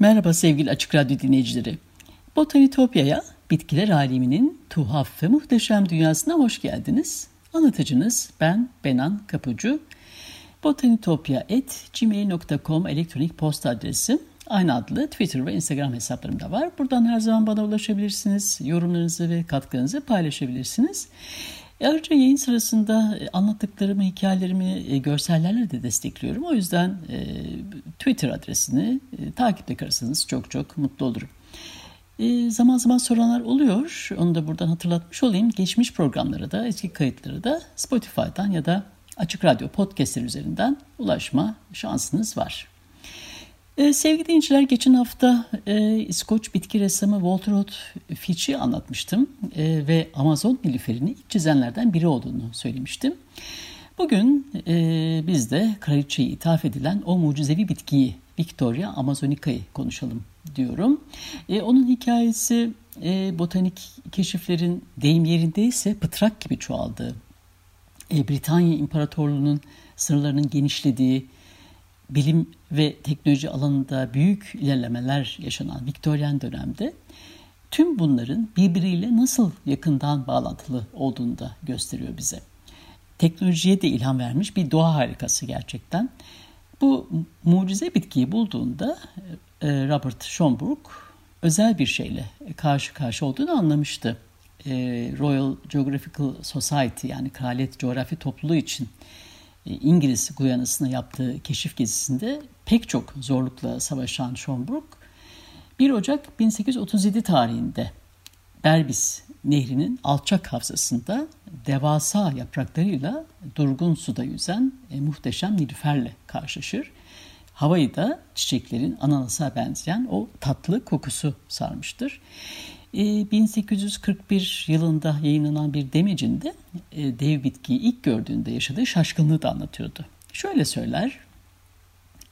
Merhaba sevgili Açık Radyo dinleyicileri. Botanitopya'ya, bitkiler aleminin tuhaf ve muhteşem dünyasına hoş geldiniz. Anlatıcınız ben Benan Kapucu. Botanitopya.gmail.com elektronik posta adresi aynı adlı Twitter ve Instagram hesaplarımda var. Buradan her zaman bana ulaşabilirsiniz. Yorumlarınızı ve katkınızı paylaşabilirsiniz. E, ayrıca yayın sırasında e, anlattıklarımı, hikayelerimi e, görsellerle de destekliyorum. O yüzden Twitter adresini takipte kalırsanız çok çok mutlu olurum. Zaman zaman soranlar oluyor. Onu da buradan hatırlatmış olayım. Geçmiş programlara da, eski kayıtları da Spotify'dan ya da Açık Radyo podcastler üzerinden ulaşma şansınız var. Ee, sevgili dinleyiciler geçen hafta e, İskoç bitki ressamı Walter Fitch'i anlatmıştım e, ve Amazon nilüferini ilk çizenlerden biri olduğunu söylemiştim. Bugün e, biz de kraliçeyi ithaf edilen o mucizevi bitkiyi Victoria Amazonica'yı konuşalım diyorum. E, onun hikayesi e, botanik keşiflerin deyim yerindeyse pıtrak gibi çoğaldığı, e, Britanya İmparatorluğu'nun sınırlarının genişlediği, bilim ve teknoloji alanında büyük ilerlemeler yaşanan Viktoryen dönemde tüm bunların birbiriyle nasıl yakından bağlantılı olduğunu da gösteriyor bize. Teknolojiye de ilham vermiş bir doğa harikası gerçekten. Bu mucize bitkiyi bulduğunda e, Robert Schomburg özel bir şeyle karşı karşı olduğunu anlamıştı. E, Royal Geographical Society yani Kraliyet Coğrafi Topluluğu için İngiliz Guyana'sına yaptığı keşif gezisinde pek çok zorlukla savaşan Schomburg 1 Ocak 1837 tarihinde Berbis Nehri'nin alçak havzasında devasa yapraklarıyla durgun suda yüzen e, muhteşem nilüferle karşılaşır. Havayı da çiçeklerin ananasa benzeyen o tatlı kokusu sarmıştır. 1841 ee, yılında yayınlanan bir demecinde e, dev bitkiyi ilk gördüğünde yaşadığı şaşkınlığı da anlatıyordu. Şöyle söyler,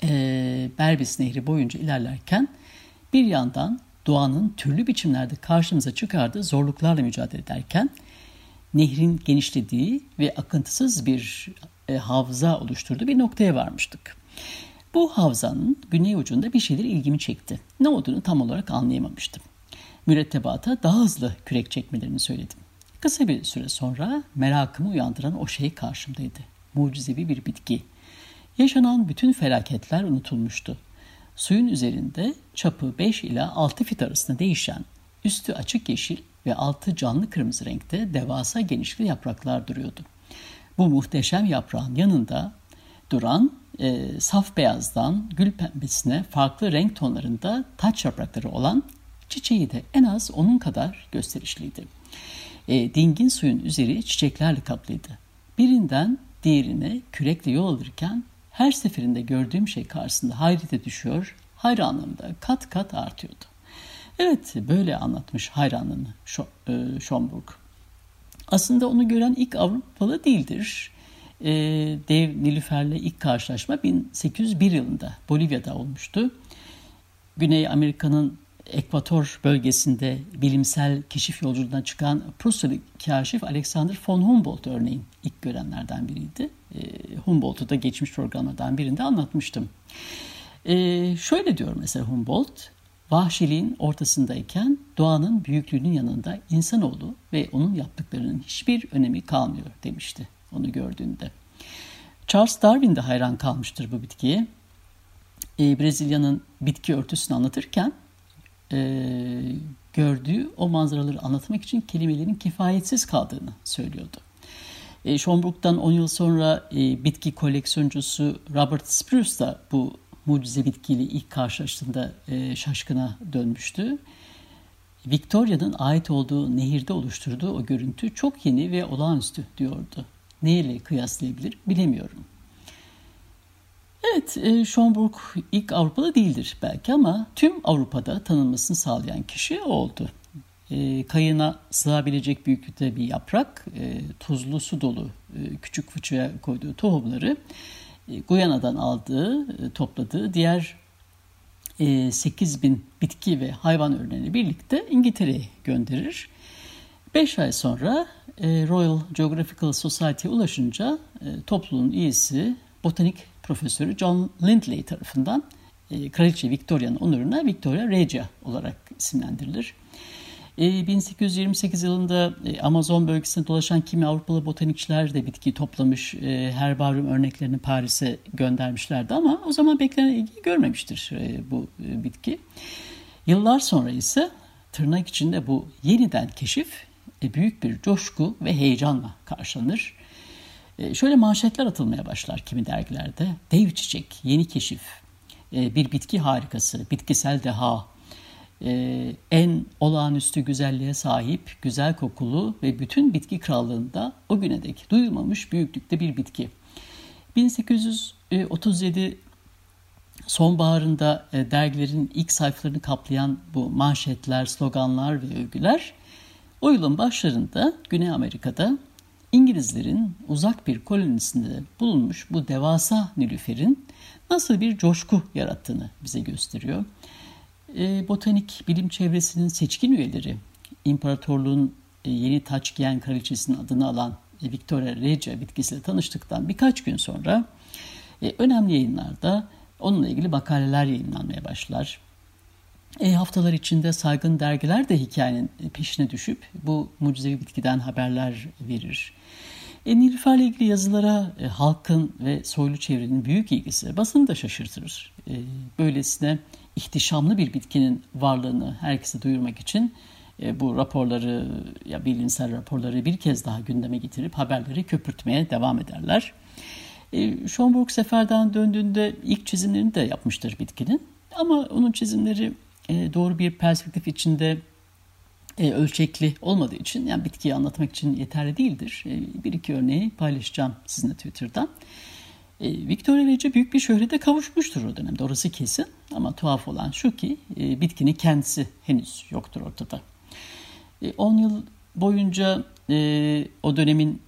e, Berbis Nehri boyunca ilerlerken bir yandan doğanın türlü biçimlerde karşımıza çıkardığı zorluklarla mücadele ederken nehrin genişlediği ve akıntısız bir e, havza oluşturduğu bir noktaya varmıştık. Bu havzanın güney ucunda bir şeyler ilgimi çekti. Ne olduğunu tam olarak anlayamamıştım mürettebata daha hızlı kürek çekmelerini söyledim. Kısa bir süre sonra merakımı uyandıran o şey karşımdaydı. Mucizevi bir bitki. Yaşanan bütün felaketler unutulmuştu. Suyun üzerinde çapı 5 ila 6 fit arasında değişen, üstü açık yeşil ve altı canlı kırmızı renkte devasa genişli yapraklar duruyordu. Bu muhteşem yaprağın yanında duran e, saf beyazdan gül pembesine farklı renk tonlarında taç yaprakları olan Çiçeği de en az onun kadar gösterişliydi. E, dingin suyun üzeri çiçeklerle kaplıydı. Birinden diğerine kürekle yol alırken her seferinde gördüğüm şey karşısında hayrete düşüyor, hayranlığım da kat kat artıyordu. Evet böyle anlatmış hayranlığını e, Schomburg. Aslında onu gören ilk Avrupalı değildir. E, dev Nilüfer'le ilk karşılaşma 1801 yılında Bolivya'da olmuştu. Güney Amerika'nın Ekvator bölgesinde bilimsel keşif yolculuğuna çıkan Prusyalı kaşif Alexander von Humboldt örneğin ilk görenlerden biriydi. E, Humboldt'u da geçmiş programlardan birinde anlatmıştım. E, şöyle diyor mesela Humboldt, vahşiliğin ortasındayken doğanın büyüklüğünün yanında insanoğlu ve onun yaptıklarının hiçbir önemi kalmıyor demişti onu gördüğünde. Charles Darwin de hayran kalmıştır bu bitkiye. E, Brezilya'nın bitki örtüsünü anlatırken e, gördüğü o manzaraları anlatmak için kelimelerin kifayetsiz kaldığını söylüyordu. E, Schomburg'dan 10 yıl sonra e, bitki koleksiyoncusu Robert Spruce da bu mucize bitkiyle ilk karşılaştığında e, şaşkına dönmüştü. Victoria'nın ait olduğu nehirde oluşturduğu o görüntü çok yeni ve olağanüstü diyordu. Neyle kıyaslayabilir bilemiyorum. Evet, e, Schomburg ilk Avrupalı değildir belki ama tüm Avrupa'da tanınmasını sağlayan kişi oldu. E, kayına sığabilecek büyüklükte bir yaprak, e, tuzlu su dolu e, küçük fıçıya koyduğu tohumları Guyana'dan aldığı, topladığı diğer e, 8 bin bitki ve hayvan ürünlerini birlikte İngiltere'ye gönderir. 5 ay sonra Royal Geographical Society'ye ulaşınca e, topluluğun üyesi botanik profesörü John Lindley tarafından e, Kraliçe Victoria'nın onuruna Victoria Regia olarak isimlendirilir. 1828 yılında Amazon bölgesinde dolaşan kimi Avrupalı botanikçiler de bitki toplamış, herbaryum örneklerini Paris'e göndermişlerdi ama o zaman beklenen ilgi görmemiştir bu bitki. Yıllar sonra ise tırnak içinde bu yeniden keşif büyük bir coşku ve heyecanla karşılanır. Şöyle manşetler atılmaya başlar kimi dergilerde. Dev çiçek, yeni keşif, bir bitki harikası, bitkisel deha, en olağanüstü güzelliğe sahip, güzel kokulu ve bütün bitki krallığında o güne dek duyulmamış büyüklükte bir bitki. 1837 sonbaharında dergilerin ilk sayfalarını kaplayan bu manşetler, sloganlar ve övgüler o yılın başlarında Güney Amerika'da İngilizlerin uzak bir kolonisinde bulunmuş bu devasa nilüferin nasıl bir coşku yarattığını bize gösteriyor. E, botanik bilim çevresinin seçkin üyeleri, imparatorluğun e, yeni taç giyen kraliçesinin adını alan e, Victoria Regia bitkisiyle tanıştıktan birkaç gün sonra e, önemli yayınlarda onunla ilgili makaleler yayınlanmaya başlar. E, haftalar içinde saygın dergiler de hikayenin peşine düşüp bu mucizevi bitkiden haberler verir. E, Nilüfer'le ilgili yazılara e, halkın ve soylu çevrenin büyük ilgisi basını da şaşırtır. E, böylesine ihtişamlı bir bitkinin varlığını herkese duyurmak için e, bu raporları ya bilimsel raporları bir kez daha gündeme getirip haberleri köpürtmeye devam ederler. E, Schomburg seferden döndüğünde ilk çizimlerini de yapmıştır bitkinin. Ama onun çizimleri e, doğru bir perspektif içinde e, ölçekli olmadığı için yani bitkiyi anlatmak için yeterli değildir. E, bir iki örneği paylaşacağım sizinle Twitter'dan. E, Victoria Regia büyük bir şöhrete kavuşmuştur o dönemde orası kesin. Ama tuhaf olan şu ki bitkinin kendisi henüz yoktur ortada. 10 e, yıl boyunca o dönemin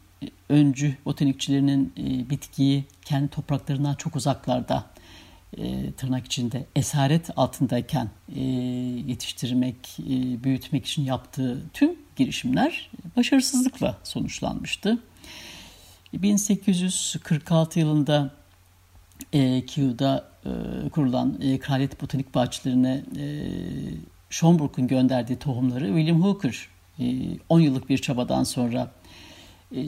öncü botanikçilerinin e, bitkiyi kendi topraklarından çok uzaklarda e, tırnak içinde esaret altındayken e, yetiştirmek, e, büyütmek için yaptığı tüm girişimler başarısızlıkla sonuçlanmıştı. 1846 yılında e, Keou'da e, kurulan e, Kraliyet Botanik Bahçelerine e, Schomburg'un gönderdiği tohumları William Hooker e, 10 yıllık bir çabadan sonra e,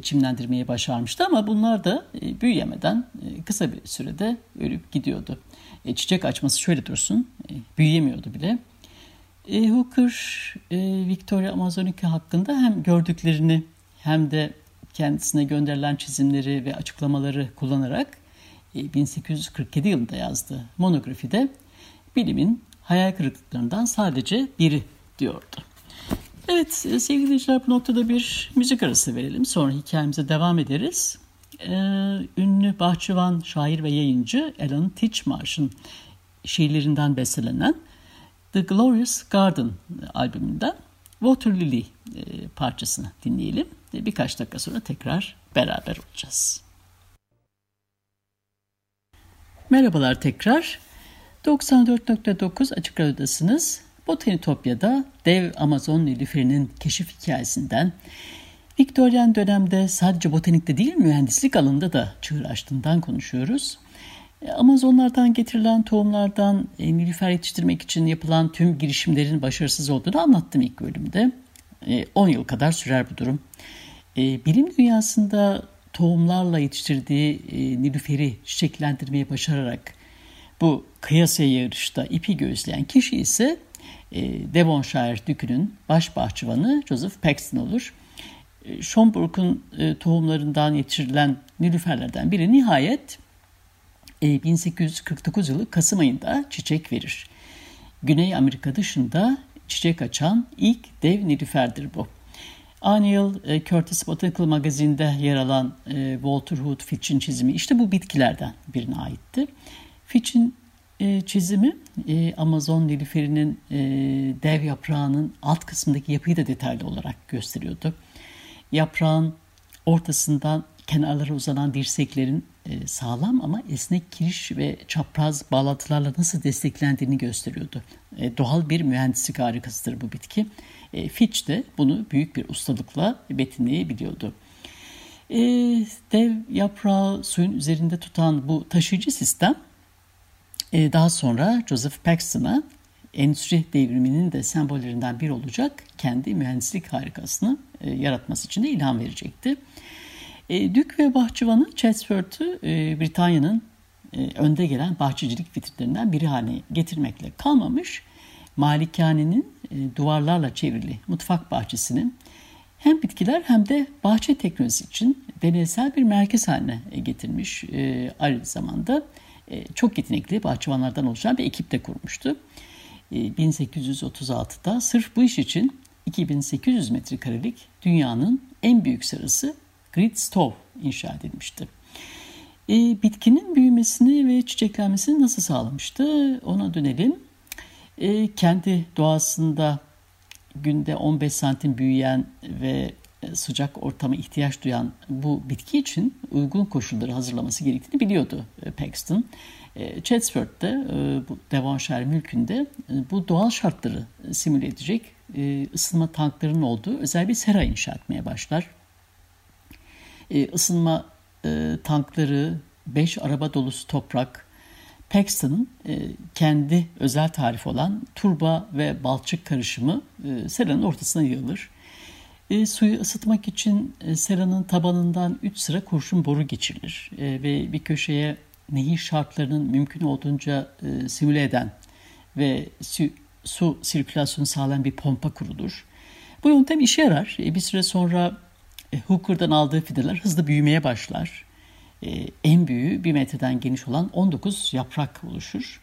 çimlendirmeyi başarmıştı ama bunlar da e, büyüyemeden e, kısa bir sürede ölüp gidiyordu. Çiçek açması şöyle dursun, büyüyemiyordu bile. Hooker, Victoria Amazonica hakkında hem gördüklerini hem de kendisine gönderilen çizimleri ve açıklamaları kullanarak 1847 yılında yazdığı monografide bilimin hayal kırıklıklarından sadece biri diyordu. Evet sevgili dinleyiciler bu noktada bir müzik arası verelim. Sonra hikayemize devam ederiz. Ee, ünlü bahçıvan, şair ve yayıncı Alan Titchmarsh'ın şiirlerinden bestelenen The Glorious Garden albümünden Water Lily e, parçasını dinleyelim. Birkaç dakika sonra tekrar beraber olacağız. Merhabalar tekrar. 94.9 Açık Radyo'dasınız. Botanitopya'da dev Amazon nilüferinin keşif hikayesinden, Viktoryen dönemde sadece botanikte değil mühendislik alanında da çığır açtığından konuşuyoruz. E, Amazonlardan getirilen tohumlardan e, nilüfer yetiştirmek için yapılan tüm girişimlerin başarısız olduğunu anlattım ilk bölümde. 10 e, yıl kadar sürer bu durum. Bilim dünyasında tohumlarla yetiştirdiği nilüferi çiçeklendirmeyi başararak bu kıyasaya yarışta ipi gözleyen kişi ise Devonshire Dükü'nün baş bahçıvanı Joseph Paxton olur. E, Schomburg'un e, tohumlarından yetiştirilen nilüferlerden biri nihayet 1849 yılı Kasım ayında çiçek verir. Güney Amerika dışında çiçek açan ilk dev nilüferdir bu. Aynı yıl e, Curtis Botanical Magazine'de yer alan e, Walter Hood Fitch'in çizimi işte bu bitkilerden birine aitti. Fitch'in e, çizimi Amazon nilüferinin dev yaprağının alt kısmındaki yapıyı da detaylı olarak gösteriyordu. Yaprağın ortasından kenarlara uzanan dirseklerin sağlam ama esnek kiriş ve çapraz bağlantılarla nasıl desteklendiğini gösteriyordu. Doğal bir mühendislik harikasıdır bu bitki. E, Fitch de bunu büyük bir ustalıkla betimleyebiliyordu. E, dev yaprağı suyun üzerinde tutan bu taşıyıcı sistem e, daha sonra Joseph Paxton'a endüstri devriminin de sembollerinden biri olacak kendi mühendislik harikasını e, yaratması için de ilham verecekti. E, Dük ve bahçıvanı Chatsworth'ü e, Britanya'nın e, önde gelen bahçecilik vitrinlerinden biri haline getirmekle kalmamış, malikanenin e, duvarlarla çevrili mutfak bahçesinin hem bitkiler hem de bahçe teknolojisi için deneysel bir merkez haline getirmiş. E, aynı zamanda e, çok yetenekli bahçıvanlardan oluşan bir ekip de kurmuştu. 1836'da sırf bu iş için 2800 metrekarelik dünyanın en büyük sarısı Grid Stove inşa edilmişti. bitkinin büyümesini ve çiçeklenmesini nasıl sağlamıştı ona dönelim. E, kendi doğasında günde 15 santim büyüyen ve e, sıcak ortama ihtiyaç duyan bu bitki için uygun koşulları hazırlaması gerektiğini biliyordu e, Paxton. E, Chatsworth'te e, bu Devonshire mülkünde bu doğal şartları simüle edecek ısınma tanklarının olduğu özel bir sera inşa etmeye başlar. Isınma e, tankları 5 araba dolusu toprak, Paxton'ın e, kendi özel tarifi olan turba ve balçık karışımı seranın ortasına yığılır. E, suyu ısıtmak için e, seranın tabanından 3 sıra kurşun boru geçirilir e, ve bir köşeye nehir şartlarının mümkün olduğunca e, simüle eden ve su, su sirkülasyonu sağlayan bir pompa kurulur. Bu yöntem işe yarar. E, bir süre sonra e, Hooker'dan aldığı fideler hızlı büyümeye başlar. E, en büyüğü bir metreden geniş olan 19 yaprak oluşur.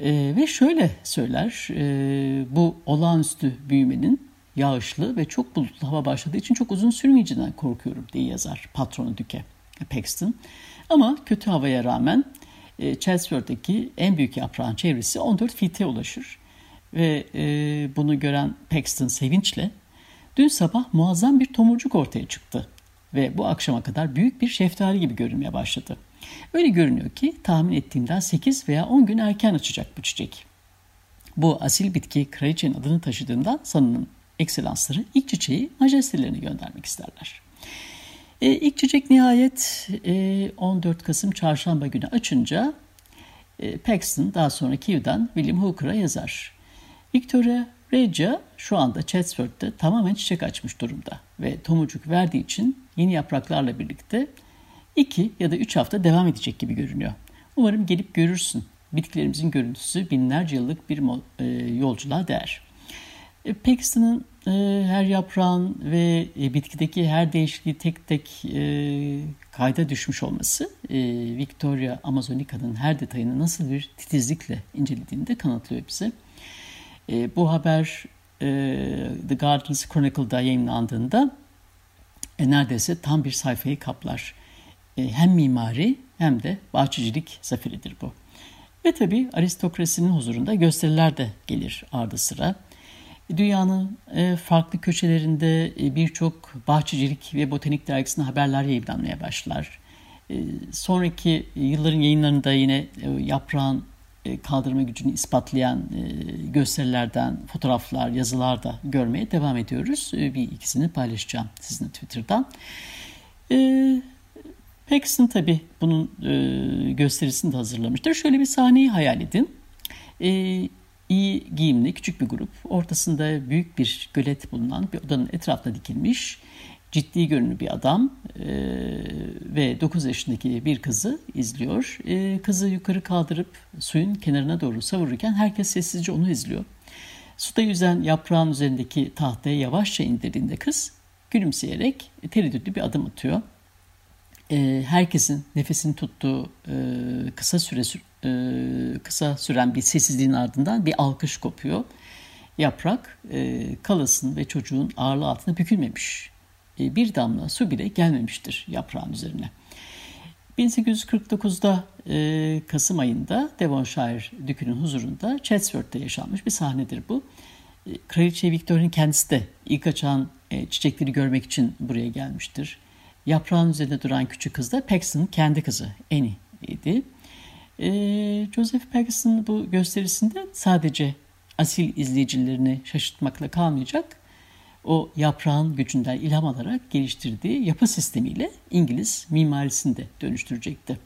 E, ve şöyle söyler, e, bu olağanüstü büyümenin yağışlı ve çok bulutlu hava başladığı için çok uzun sürmeyeceğinden korkuyorum diye yazar patronu Düke Paxton. Ama kötü havaya rağmen e, Chatsworth'taki en büyük yaprağın çevresi 14 fite ulaşır. Ve e, bunu gören Paxton sevinçle dün sabah muazzam bir tomurcuk ortaya çıktı ve bu akşama kadar büyük bir şeftali gibi görünmeye başladı. Öyle görünüyor ki tahmin ettiğimden 8 veya 10 gün erken açacak bu çiçek. Bu asil bitki kraliçenin adını taşıdığından sanının ekselansları ilk çiçeği majestelerine göndermek isterler. E, ilk çiçek nihayet e, 14 Kasım çarşamba günü açınca e, Paxton daha sonra Kiev'den William Hooker'a yazar. Victoria Regia şu anda Chatsworth'te tamamen çiçek açmış durumda ve tomurcuk verdiği için yeni yapraklarla birlikte iki ya da üç hafta devam edecek gibi görünüyor. Umarım gelip görürsün. Bitkilerimizin görüntüsü binlerce yıllık bir e, yolculuğa değer. E, Paxton'ın e, her yaprağın ve e, bitkideki her değişikliği tek tek e, kayda düşmüş olması e, Victoria Amazonica'nın her detayını nasıl bir titizlikle incelediğini de kanıtlıyor bize. E, bu haber e, The Gardens Chronicle'da yayınlandığında e, neredeyse tam bir sayfayı kaplar. E, hem mimari hem de bahçecilik zaferidir bu. Ve tabi aristokrasinin huzurunda gösteriler de gelir ardı sıra. Dünyanın e, farklı köşelerinde e, birçok bahçecilik ve botanik dergisinde haberler yayınlanmaya başlar. E, sonraki yılların yayınlarında yine yaprağın kaldırma gücünü ispatlayan gösterilerden, fotoğraflar, yazılar da görmeye devam ediyoruz. Bir ikisini paylaşacağım sizinle Twitter'dan. Paxton tabii bunun gösterisini de hazırlamıştır. Şöyle bir sahneyi hayal edin. İyi giyimli küçük bir grup. Ortasında büyük bir gölet bulunan bir odanın etrafına dikilmiş ciddi görünümlü bir adam e, ve 9 yaşındaki bir kızı izliyor. E, kızı yukarı kaldırıp suyun kenarına doğru savururken herkes sessizce onu izliyor. Suda yüzen yaprağın üzerindeki tahtaya yavaşça indirdiğinde kız gülümseyerek tereddütlü bir adım atıyor. e, herkesin nefesini tuttuğu e, kısa süre e, kısa süren bir sessizliğin ardından bir alkış kopuyor. Yaprak e, kalasın ve çocuğun ağırlığı altında bükülmemiş. E, bir damla su bile gelmemiştir yaprağın üzerine. 1849'da e, Kasım ayında Devonshire Dükü'nün huzurunda Chatsworth'te yaşanmış bir sahnedir bu. E, Kraliçe Victoria'nın kendisi de ilk açan e, çiçekleri görmek için buraya gelmiştir. Yaprağın üzerinde duran küçük kız da Paxton'ın kendi kızı Annie idi. E, Joseph Paxton bu gösterisinde sadece asil izleyicilerini şaşırtmakla kalmayacak, o yaprağın gücünden ilham alarak geliştirdiği yapı sistemiyle İngiliz mimarisini de dönüştürecekti.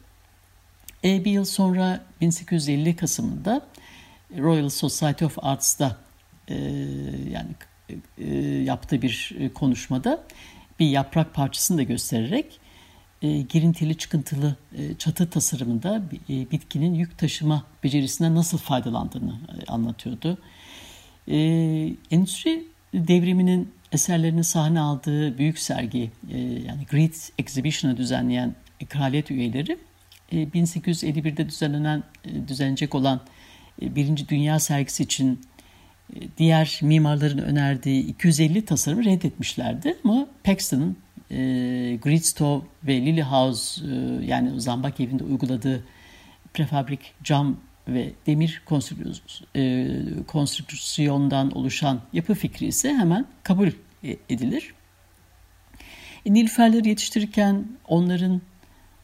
E, bir yıl sonra 1850 Kasım'ında Royal Society of Arts'ta e, yani e, yaptığı bir konuşmada bir yaprak parçasını da göstererek e, girintili çıkıntılı e, çatı tasarımında e, bitkinin yük taşıma becerisinden nasıl faydalandığını e, anlatıyordu. E, endüstri devriminin eserlerini sahne aldığı büyük sergi e, yani Great Exhibition'ı düzenleyen kraliyet üyeleri e, 1851'de düzenlenen e, düzenecek olan e, Birinci Dünya sergisi için e, diğer mimarların önerdiği 250 tasarımı reddetmişlerdi ama Paxton'ın e, Gridstove ve Lily House e, yani Zambak evinde uyguladığı prefabrik cam ve demir e, konstrüksiyondan oluşan yapı fikri ise hemen kabul e, edilir. E, yetiştirirken onların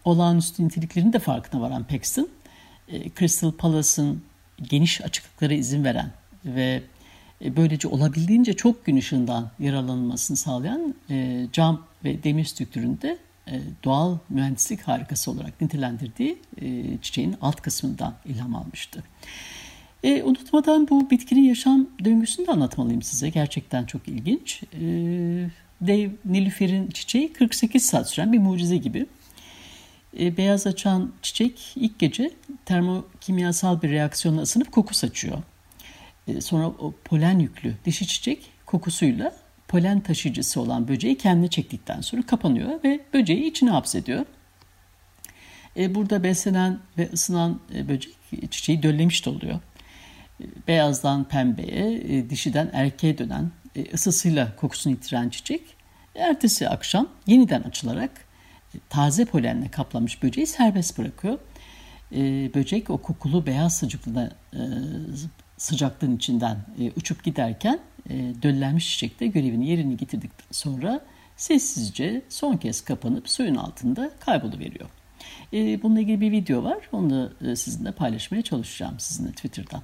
olağanüstü niteliklerinin de farkına varan Paxton, e, Crystal Palace'ın geniş açıklıklara izin veren ve böylece olabildiğince çok gün ışığından yararlanılmasını sağlayan cam ve demir strüktüründe e, doğal mühendislik harikası olarak nitelendirdiği e, çiçeğin alt kısmından ilham almıştı. E, unutmadan bu bitkinin yaşam döngüsünü de anlatmalıyım size. Gerçekten çok ilginç. E, dev Nilüfer'in çiçeği 48 saat süren bir mucize gibi. E, beyaz açan çiçek ilk gece termokimyasal bir reaksiyonla ısınıp koku saçıyor. E, sonra o polen yüklü dişi çiçek kokusuyla polen taşıyıcısı olan böceği kendine çektikten sonra kapanıyor ve böceği içine hapsediyor. E, burada beslenen ve ısınan e, böcek çiçeği döllemiş de oluyor. E, beyazdan pembeye, dişiden erkeğe dönen ısısıyla kokusunu yitiren çiçek ertesi akşam yeniden açılarak taze polenle kaplamış böceği serbest bırakıyor. Böcek o kokulu beyaz sıcaklığı sıcaklığın içinden uçup giderken döllenmiş çiçekte görevini yerini getirdikten sonra sessizce son kez kapanıp suyun altında kayboluveriyor. E, bununla ilgili bir video var. Onu da e, sizinle paylaşmaya çalışacağım sizinle Twitter'dan.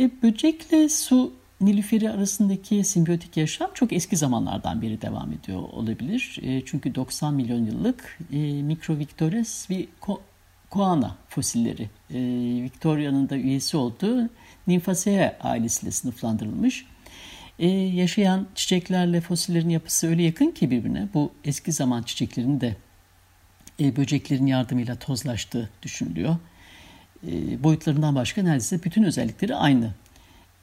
E, böcekle su Nilüferi arasındaki simbiyotik yaşam çok eski zamanlardan beri devam ediyor olabilir. E, çünkü 90 milyon yıllık e, Microvictores ve koana fosilleri e, Victoria'nın da üyesi olduğu Nymphaceae ailesiyle sınıflandırılmış. Ee, yaşayan çiçeklerle fosillerin yapısı öyle yakın ki birbirine. Bu eski zaman çiçeklerinin de e, böceklerin yardımıyla tozlaştığı düşünülüyor. E, boyutlarından başka neredeyse bütün özellikleri aynı.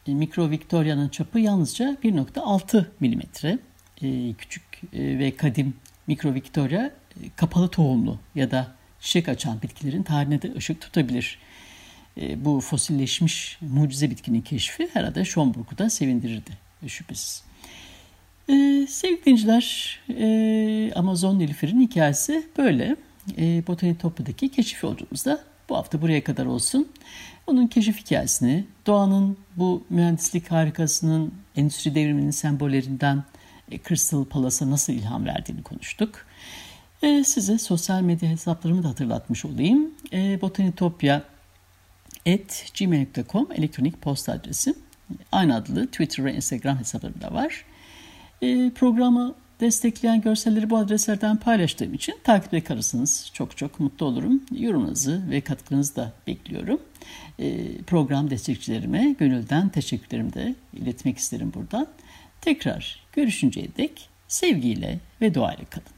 E, Mikro Victoria'nın çapı yalnızca 1.6 milimetre. E, küçük e, ve kadim Mikro Victoria e, kapalı tohumlu ya da çiçek açan bitkilerin tarihine de ışık tutabilir. E, bu fosilleşmiş mucize bitkinin keşfi herhalde Schomburg'u da sevindirirdi şüphesiz. E, sevgili dinleyiciler, e, Amazon Nilüfer'in hikayesi böyle. E, Botanitopya'daki keşif yolculuğumuz da bu hafta buraya kadar olsun. Onun keşif hikayesini, doğanın bu mühendislik harikasının endüstri devriminin sembollerinden e, Crystal Palace'a nasıl ilham verdiğini konuştuk. E, size sosyal medya hesaplarımı da hatırlatmış olayım. E, Botanitopya gmail.com elektronik posta adresi. Aynı adlı Twitter ve Instagram hesaplarım da var. E, programı destekleyen görselleri bu adreslerden paylaştığım için takipte kalırsınız. Çok çok mutlu olurum. Yorumunuzu ve katkınızı da bekliyorum. E, program destekçilerime gönülden teşekkürlerimi de iletmek isterim buradan. Tekrar görüşünceye dek sevgiyle ve duayla kalın.